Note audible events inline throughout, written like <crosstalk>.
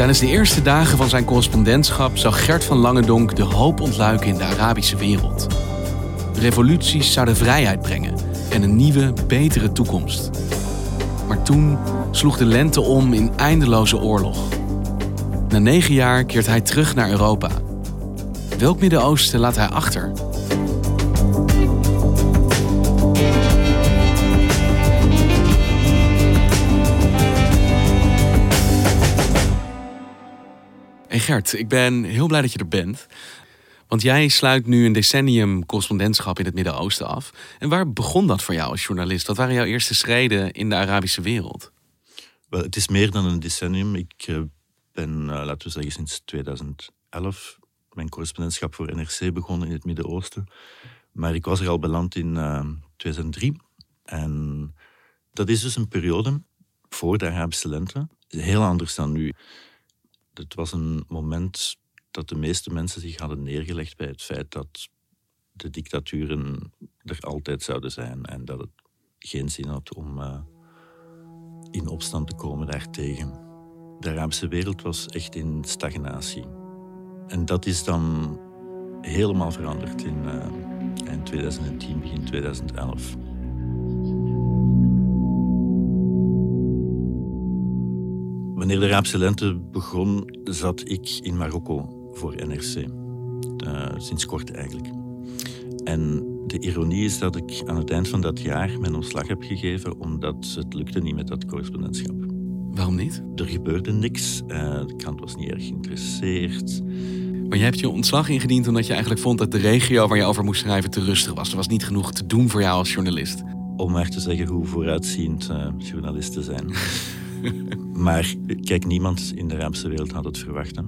Tijdens de eerste dagen van zijn correspondentschap zag Gert van Langendonk de hoop ontluiken in de Arabische wereld. Revoluties zouden vrijheid brengen en een nieuwe, betere toekomst. Maar toen sloeg de lente om in eindeloze oorlog. Na negen jaar keert hij terug naar Europa. Welk Midden-Oosten laat hij achter? Gert, ik ben heel blij dat je er bent. Want jij sluit nu een decennium correspondentschap in het Midden-Oosten af. En waar begon dat voor jou als journalist? Wat waren jouw eerste schreden in de Arabische wereld? Wel, het is meer dan een decennium. Ik eh, ben, uh, laten we zeggen, sinds 2011 mijn correspondentschap voor NRC begonnen in het Midden-Oosten. Maar ik was er al beland in uh, eh, 2003. En dat is dus een periode voor de Arabische lente. Heel anders dan nu. Het was een moment dat de meeste mensen zich hadden neergelegd bij het feit dat de dictaturen er altijd zouden zijn en dat het geen zin had om uh, in opstand te komen daartegen. De Arabische wereld was echt in stagnatie. En dat is dan helemaal veranderd in uh, eind 2010, begin 2011. Wanneer de Arabische lente begon, zat ik in Marokko voor NRC. Uh, sinds kort eigenlijk. En de ironie is dat ik aan het eind van dat jaar mijn ontslag heb gegeven omdat het lukte niet met dat correspondentschap. Waarom niet? Er gebeurde niks. Uh, de krant was niet erg geïnteresseerd. Maar je hebt je ontslag ingediend omdat je eigenlijk vond dat de regio waar je over moest schrijven te rustig was. Er was niet genoeg te doen voor jou als journalist. Om maar te zeggen hoe vooruitziend uh, journalisten zijn. <laughs> maar kijk, niemand in de Arabische wereld had het verwacht. Hè?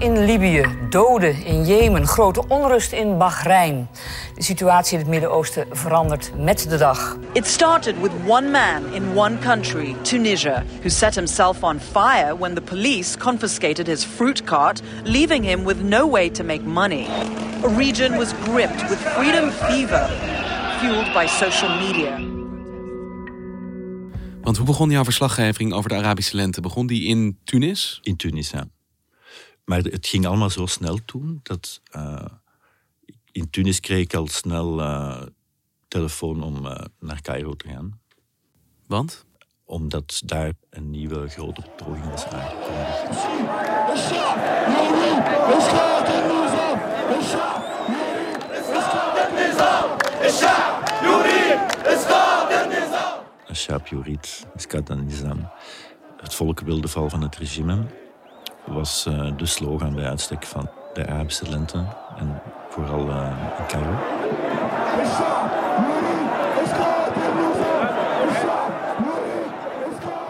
In Libië, doden in Jemen, grote onrust in Bahrein. De situatie in het Midden-Oosten verandert met de dag. It started with one man in one country, Tunisia, who set himself on fire when the police confiscated his fruit cart, leaving him with no way to make money. A region was gripped with freedom fever, fueled by social media. Want hoe begon jouw verslaggeving over de Arabische lente? Begon die in Tunis? In Tunis, ja. Maar het ging allemaal zo snel toen dat uh, in Tunis kreeg ik al snel uh, telefoon om uh, naar Cairo te gaan. Want? Omdat daar een nieuwe grote betoging was aangekondigd. Ashab Yurid, Iskat Nizam. Het volk wil de val van het regime was uh, de slogan bij uitstek van de Arabische lente en vooral uh, in Cairo.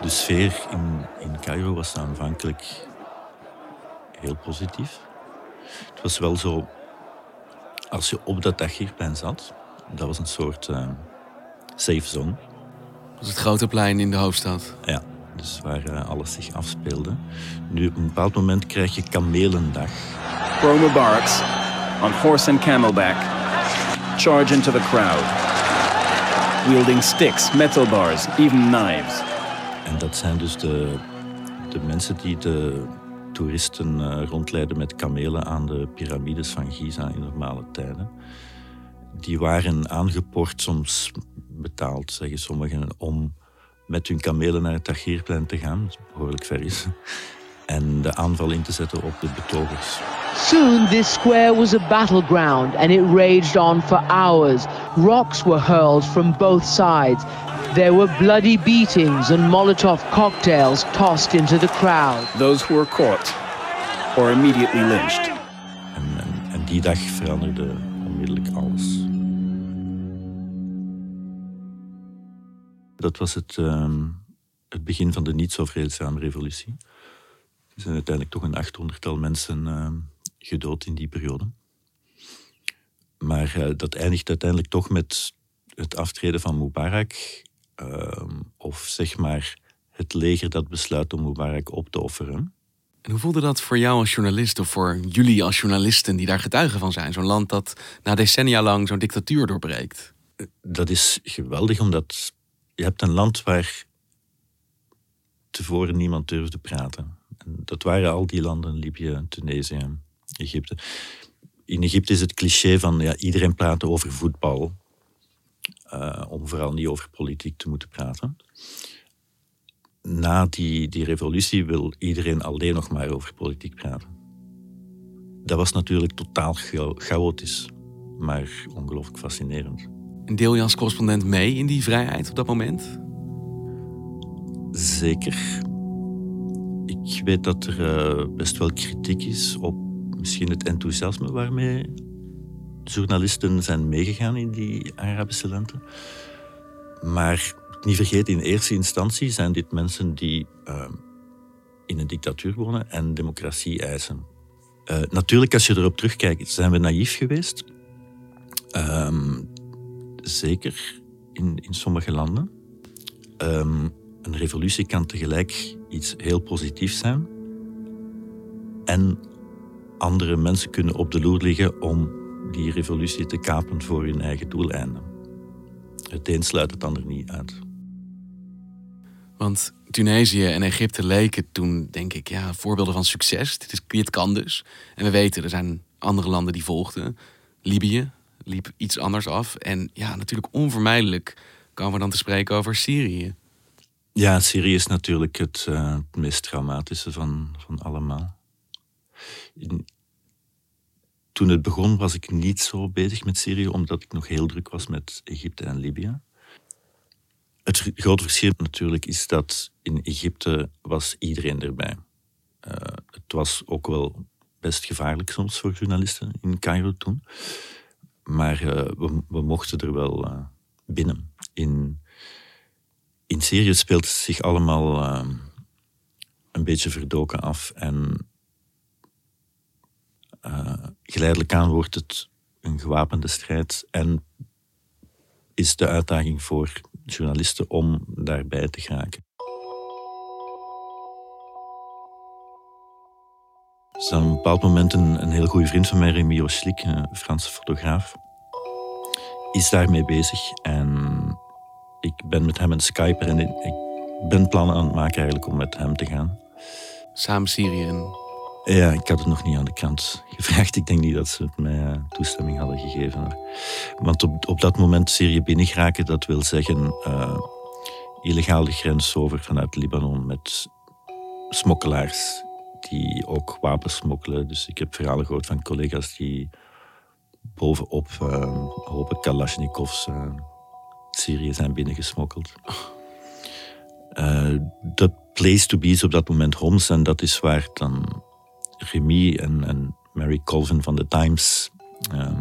De sfeer in, in Cairo was aanvankelijk heel positief. Het was wel zo, als je op dat Tahrirplein zat, dat was een soort uh, safe zone. Dat was het grote plein in de hoofdstad. Ja, dus waar uh, alles zich afspeelde. Nu, op een bepaald moment krijg je kamelendag. Roma Barracks, on horse and camelback, charge into the crowd. Wielding sticks, metal bars, even knives. En dat zijn dus de, de mensen die de toeristen uh, rondleiden met kamelen aan de piramides van Giza in normale tijden. Die waren aangeport, soms betaald, zeggen sommigen, om met hun kamelen naar het Tahrirplein te gaan, dat behoorlijk ver is, en de aanval in te zetten op de betogers. Soon this square was a battleground and it raged on for hours. Rocks were hurled from both sides. There were bloody beatings and Molotov cocktails tossed into the crowd. Those who were caught or immediately lynched. En, en, en die dag veranderde onmiddellijk alles. Dat was het, uh, het begin van de niet zo vreedzame revolutie. Er zijn uiteindelijk toch een achthonderdtal mensen uh, gedood in die periode. Maar uh, dat eindigt uiteindelijk toch met het aftreden van Mubarak. Ehm, of zeg maar het leger dat besluit om Mubarak op te offeren. En hoe voelde dat voor jou als journalist of voor jullie als journalisten die daar getuigen van zijn? Zo'n land dat na decennia lang zo'n dictatuur doorbreekt. Dat is geweldig, omdat je hebt een land waar tevoren niemand durfde praten. En dat waren al die landen, Libië, Tunesië, Egypte. In Egypte is het cliché van ja, iedereen praat over voetbal. Uh, om vooral niet over politiek te moeten praten. Na die, die revolutie wil iedereen alleen nog maar over politiek praten. Dat was natuurlijk totaal chaotisch, maar ongelooflijk fascinerend. En deel als correspondent mee in die vrijheid op dat moment? Zeker. Ik weet dat er uh, best wel kritiek is op misschien het enthousiasme waarmee journalisten zijn meegegaan in die Arabische lente. Maar niet vergeten, in eerste instantie zijn dit mensen die uh, in een dictatuur wonen en democratie eisen. Uh, natuurlijk, als je erop terugkijkt, zijn we naïef geweest. Um, zeker in, in sommige landen. Um, een revolutie kan tegelijk iets heel positiefs zijn. En andere mensen kunnen op de loer liggen om die revolutie te kapen voor hun eigen doeleinden. Het een sluit het ander niet uit. Want Tunesië en Egypte leken toen, denk ik, ja, voorbeelden van succes. Dit, is, dit kan dus. En we weten, er zijn andere landen die volgden. Libië liep iets anders af. En ja, natuurlijk onvermijdelijk komen we dan te spreken over Syrië. Ja, Syrië is natuurlijk het, het meest traumatische van, van allemaal. Toen het begon was ik niet zo bezig met Syrië, omdat ik nog heel druk was met Egypte en Libië. Het grote verschil natuurlijk is dat in Egypte was iedereen erbij. Uh, het was ook wel best gevaarlijk soms voor journalisten in Cairo toen. Maar uh, we, mochten er wel uh, binnen. In, in Syrië speelt het zich allemaal een beetje verdoken af. En geleidelijk aan wordt het een gewapende strijd en is de uitdaging voor journalisten om daarbij te geraken. Er is op een bepaald moment een, een heel goede vriend van mij, Remy Oslik, een Franse fotograaf, is daarmee bezig. En ik ben met hem een Skype en ik ben plannen aan het maken eigenlijk om met hem te gaan. Samen Syrië ja, ik had het nog niet aan de krant gevraagd. Ik denk niet dat ze mij eh, toestemming hadden gegeven. Want op, op dat moment Syrië binnengeraken, dat wil zeggen uh, illegaal de grens over vanuit Libanon met smokkelaars die ook wapens smokkelen. Dus ik heb verhalen gehoord van collega's die bovenop uh, hopen Kalashnikovs uh, Syrië zijn binnengesmokkeld. De place to be is op dat moment Homs en dat is waar dan Remy en, en Mary Colvin van The Times uh,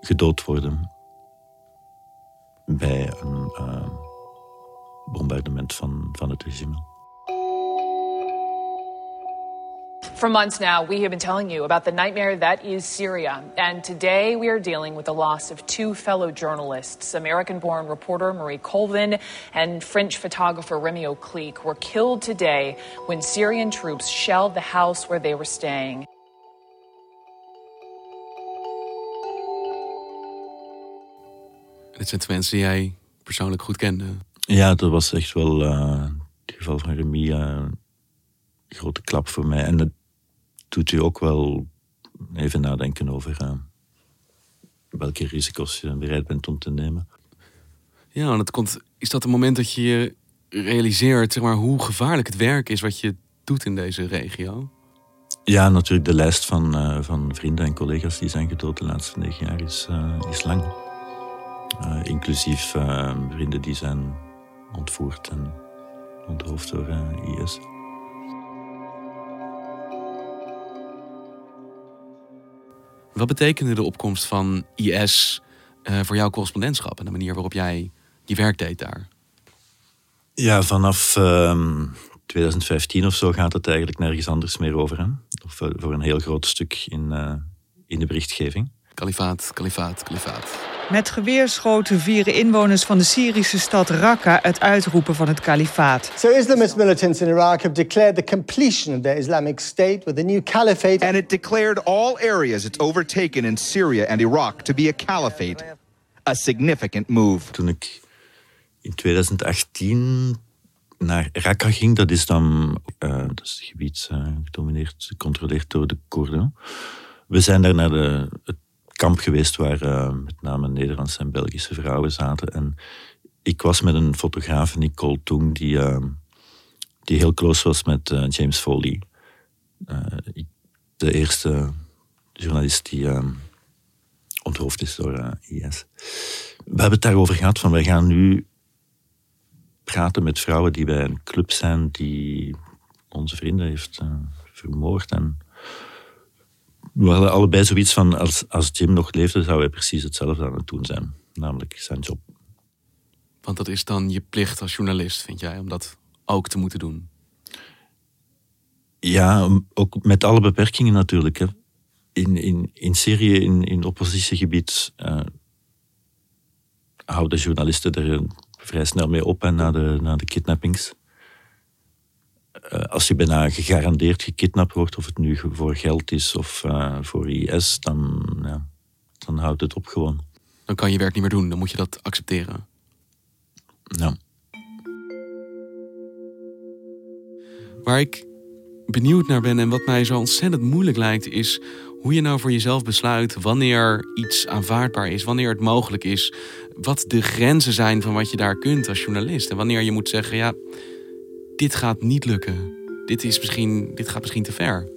gedood worden bij een bombardement van, van het regime. For months now, we have been telling you about the nightmare that is Syria. And today we are dealing with the loss of two fellow journalists. American born reporter Marie Colvin and French photographer Remy O'Cleek were killed today when Syrian troops shelled the house where they were staying. Dit zijn twee mensen die jij persoonlijk goed kende. Ja, dat was echt wel uh, het geval van Remy. Uh, grote klap voor mij. En het doet u ook wel even nadenken over uh, welke risico's je bereid bent om te nemen. Ja, en het komt, is dat het moment dat je realiseert zeg maar, hoe gevaarlijk het werk is wat je doet in deze regio? Ja, natuurlijk. De lijst van, uh, van vrienden en collega's die zijn gedood de laatste negen jaar is, uh, is lang. Uh, inclusief vrienden die zijn ontvoerd en onthoofd door IS. Wat betekende de opkomst van IS voor jouw correspondentschap en de manier waarop jij je werk deed daar? Ja, vanaf 2015 of zo gaat het eigenlijk nergens anders meer over. Of voor een heel groot stuk in, uh, in de berichtgeving. Kalifaat, kalifaat, kalifaat. Met geweerschoten vieren inwoners van de Syrische stad Raqqa het uitroepen van het kalifaat. So Islamist militants in Iraq have declared the completion of their Islamic State with a new caliphate. And it declared all areas it's overtaken in Syria and Iraq to be a caliphate. A significant move. Toen ik in 2018 naar Raqqa ging. Dat is dan uh, dat is het gebied uh, gedomineerd, gecontroleerd door de Koerden. We zijn daar naar de, het kamp geweest waar uh, met name Nederlandse en Belgische vrouwen zaten. En ik was met een fotograaf, Nicole Toeng, die, die heel close was met James Foley. de eerste journalist die onthoofd is door IS. We hebben het daarover gehad van wij gaan nu praten met vrouwen die bij een club zijn die onze vrienden heeft vermoord. En we hadden allebei zoiets van, als, als Jim nog leefde, zou hij precies hetzelfde aan het doen zijn. Namelijk zijn job. Want dat is dan je plicht als journalist, vind jij, om dat ook te moeten doen? Ja, ook met alle beperkingen natuurlijk. Hè. In, in, in Syrië, in, in oppositiegebied, uh, houden journalisten er vrij snel mee op en na de, na de kidnappings. Uh, als je bijna gegarandeerd gekidnapt wordt, of het nu voor geld is of uh, voor IS, dan, ja, dan houdt het op gewoon. Dan kan je werk niet meer doen, dan moet je dat accepteren. Ja. Waar ik benieuwd naar ben en wat mij zo ontzettend moeilijk lijkt, is hoe je nou voor jezelf besluit wanneer iets aanvaardbaar is, wanneer het mogelijk is, wat de grenzen zijn van wat je daar kunt als journalist. En wanneer je moet zeggen, ja, dit gaat niet lukken. Dit, is misschien, dit gaat misschien te ver.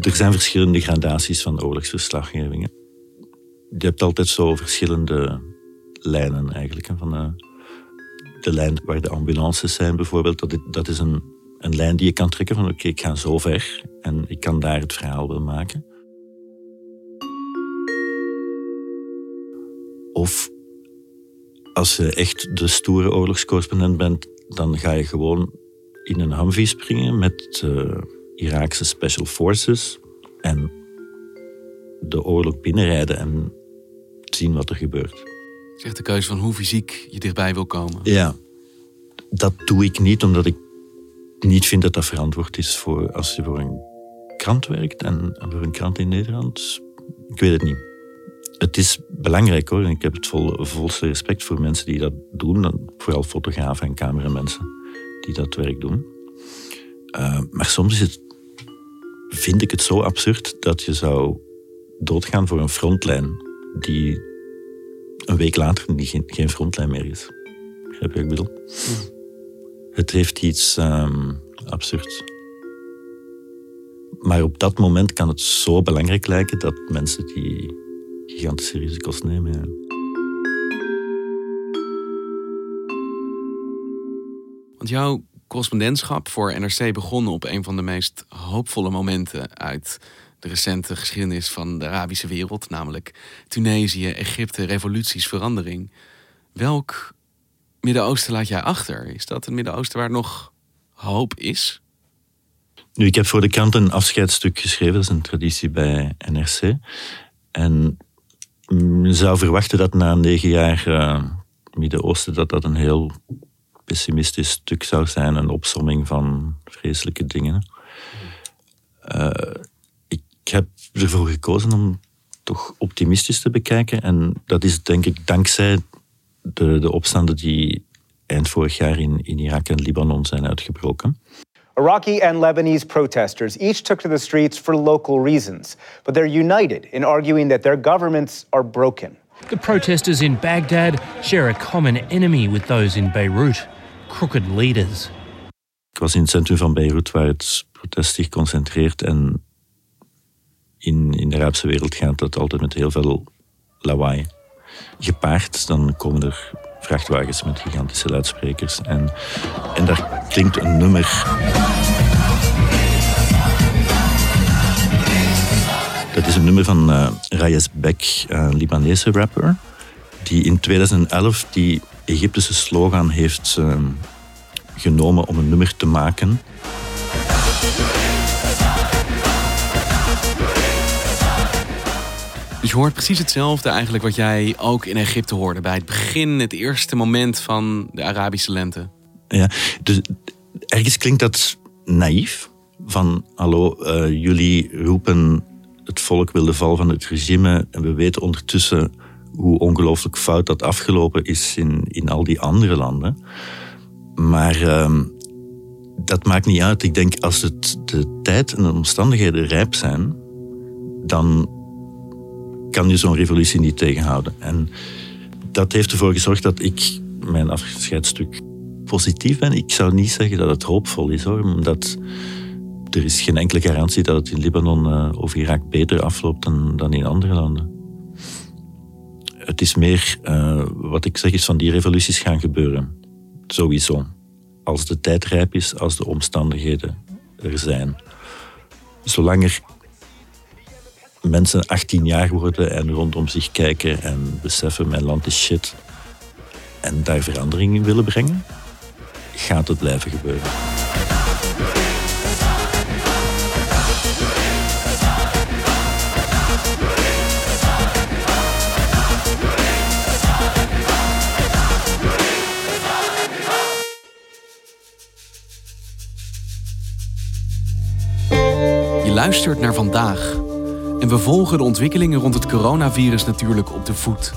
Er zijn verschillende gradaties van oorlogsverslaggevingen. Je hebt altijd zo verschillende lijnen eigenlijk. Van de, de lijn waar de ambulances zijn bijvoorbeeld, dat, dat is een, een lijn die je kan trekken van oké, ik ga zo ver en ik kan daar het verhaal wel maken. Of als je echt de stoere oorlogscorrespondent bent, dan ga je gewoon in een Humvee springen met uh, Iraakse Special Forces en de oorlog binnenrijden en zien wat er gebeurt. Zegt de keuze van hoe fysiek je dichtbij wil komen. Ja, dat doe ik niet omdat ik niet vind dat dat verantwoord is voor als je voor een krant werkt en voor een krant in Nederland. Ik weet het niet het is belangrijk hoor. En ik heb het vol, volste respect voor mensen die dat doen. Vooral fotografen en cameramensen die dat werk doen. Uh, maar soms is het, vind ik het zo absurd dat je zou doodgaan voor een frontlijn die een week later geen, geen frontlijn meer is. Begrijp je wat ik bedoel? Hmm. Het heeft iets um, absurds. Maar op dat moment kan het zo belangrijk lijken dat mensen die gigantische risico's nemen. Ja. Want jouw correspondentschap voor NRC begon op een van de meest hoopvolle momenten uit de recente geschiedenis van de Arabische wereld, namelijk Tunesië, Egypte, revoluties, verandering. Welk Midden-Oosten laat jij achter? Is dat een Midden-Oosten waar nog hoop is? Nu, ik heb voor de krant een afscheidsstuk geschreven, dat is een traditie bij NRC. En zou verwachten dat na negen jaar uh, Midden-Oosten dat dat een heel pessimistisch stuk zou zijn, een opsomming van vreselijke dingen. Uh, ik heb ervoor gekozen om toch optimistisch te bekijken en dat is denk ik dankzij de, de opstanden die eind vorig jaar in Irak en Libanon zijn uitgebroken. Iraqi and Lebanese protesters each took to the streets for local reasons, but they're united in arguing that their governments are broken. The protesters in Baghdad share a common enemy with those in Beirut crooked leaders. Ik was in het centrum van Beirut, waar het protest zich concentreert. En in, in de Arabische wereld gaat dat altijd met heel veel lawaai gepaard. Dan komen er vrachtwagens met gigantische luidsprekers. En, en daar klinkt een nummer. Is een nummer van uh, Rayes Bek, een Libanese rapper. Die in 2011 die Egyptische slogan heeft uh, genomen om een nummer te maken. Dus je hoort precies hetzelfde eigenlijk wat jij ook in Egypte hoorde bij het begin, het eerste moment van de Arabische lente. Ja, dus ergens klinkt dat naïef. Van hallo, uh, jullie roepen het volk wil de val van het regime en we weten ondertussen hoe ongelooflijk fout dat afgelopen is in, in al die andere landen. Maar uh, dat maakt niet uit. Ik denk als het de tijd en de omstandigheden rijp zijn, dan kan je zo'n revolutie niet tegenhouden. En dat heeft ervoor gezorgd dat ik mijn afscheidsstuk positief ben. Ik zou niet zeggen dat het hoopvol is hoor, omdat er is geen enkele garantie dat het in Libanon uh, of Irak beter afloopt dan, dan in andere landen. Het is meer, uh, wat ik zeg, is van die revoluties gaan gebeuren. Sowieso. Als de tijd rijp is, als de omstandigheden er zijn. Zolang er mensen 18 jaar worden en rondom zich kijken en beseffen mijn land is shit en daar verandering in willen brengen, gaat het blijven gebeuren. Luistert naar vandaag en we volgen de ontwikkelingen rond het coronavirus natuurlijk op de voet.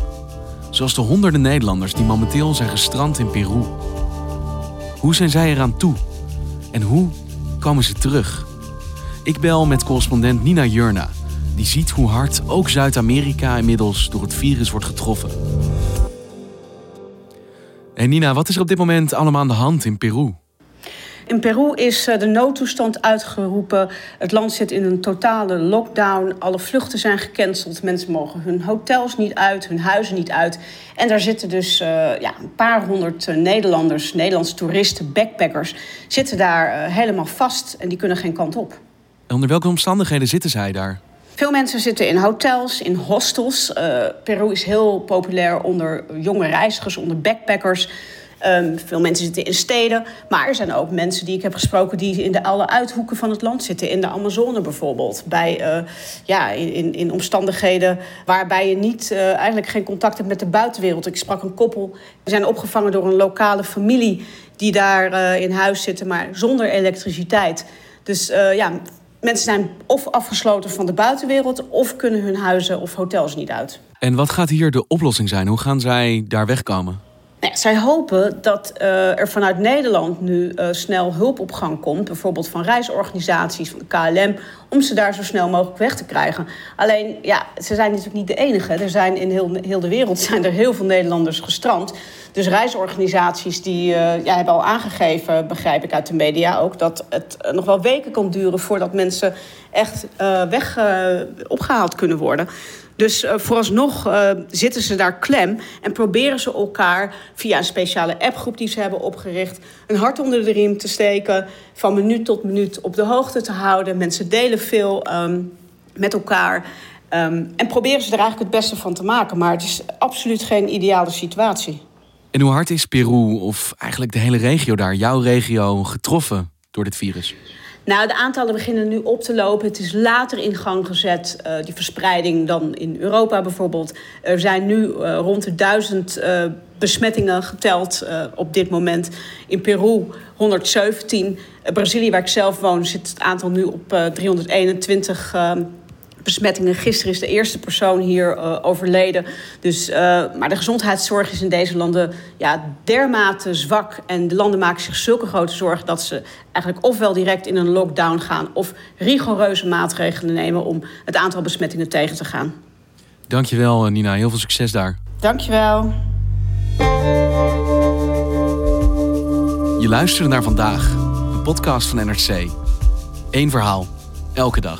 Zoals de honderden Nederlanders die momenteel zijn gestrand in Peru. Hoe zijn zij eraan toe? En hoe komen ze terug? Ik bel met correspondent Nina Jurna, die ziet hoe hard ook Zuid-Amerika inmiddels door het virus wordt getroffen. En Nina, wat is er op dit moment allemaal aan de hand in Peru? In Peru is eh, de noodtoestand uitgeroepen. Het land zit in een totale lockdown. Alle vluchten zijn gecanceld. Mensen mogen hun hotels niet uit, hun huizen niet uit. En daar zitten dus uh, ja, een paar honderd uh, Nederlanders, Nederlandse toeristen, backpackers, zitten daar uh, helemaal vast en die kunnen geen kant op. En onder welke omstandigheden zitten zij daar? Veel mensen zitten in hotels, in hostels. Peru is heel populair onder jonge reizigers, onder backpackers. Um, veel mensen zitten in steden. Maar er zijn ook mensen die ik heb gesproken die in de alle uithoeken van het land zitten. In de Amazone bijvoorbeeld. Bij, uh, ja, in, in omstandigheden waarbij je niet, uh, eigenlijk geen contact hebt met de buitenwereld. Ik sprak een koppel. We zijn opgevangen door een lokale familie die daar uh, in huis zitten, maar zonder elektriciteit. Dus ja, mensen zijn of afgesloten van de buitenwereld of kunnen hun huizen of hotels niet uit. En wat gaat hier de oplossing zijn? Hoe gaan zij daar wegkomen? Nou, zij hopen dat uh, er vanuit Nederland nu uh, snel hulp op gang komt. Bijvoorbeeld van reisorganisaties, van de KLM. Om ze daar zo snel mogelijk weg te krijgen. Alleen, ja, ze zijn natuurlijk niet de enige. Er zijn in heel, heel de wereld <laughs> zijn er heel veel Nederlanders gestrand. Dus reisorganisaties die uh, ja, hebben al aangegeven, begrijp ik uit de media ook... dat het nog wel weken kan duren voordat mensen echt weg opgehaald kunnen worden. Dus uh, vooralsnog uh, zitten ze daar klem en proberen ze elkaar via een speciale appgroep die ze hebben opgericht, een hart onder de riem te steken, van minuut tot minuut op de hoogte te houden. Mensen delen veel um, met elkaar. Um, en proberen ze er eigenlijk het beste van te maken. Maar het is absoluut geen ideale situatie. En hoe hard is Peru, of eigenlijk de hele regio daar, jouw regio, getroffen door dit virus? Nou, de aantallen beginnen nu op te lopen. Het is later in gang gezet, uh, die verspreiding, dan in Europa bijvoorbeeld. Er zijn nu uh, rond de duizend uh, besmettingen geteld op dit moment. In Peru 117. Brazilië, waar ik zelf woon, zit het aantal nu op 321 besmettingen. Gisteren is de eerste persoon hier uh, overleden. Dus, uh, maar de gezondheidszorg is in deze landen ja, dermate zwak. En de landen maken zich zulke grote zorgen dat ze eigenlijk ofwel direct in een lockdown gaan of rigoureuze maatregelen nemen om het aantal besmettingen tegen te gaan. Dankjewel, Nina. Heel veel succes daar. Dankjewel. Je luisterde naar vandaag, een podcast van NRC. Eén verhaal, elke dag.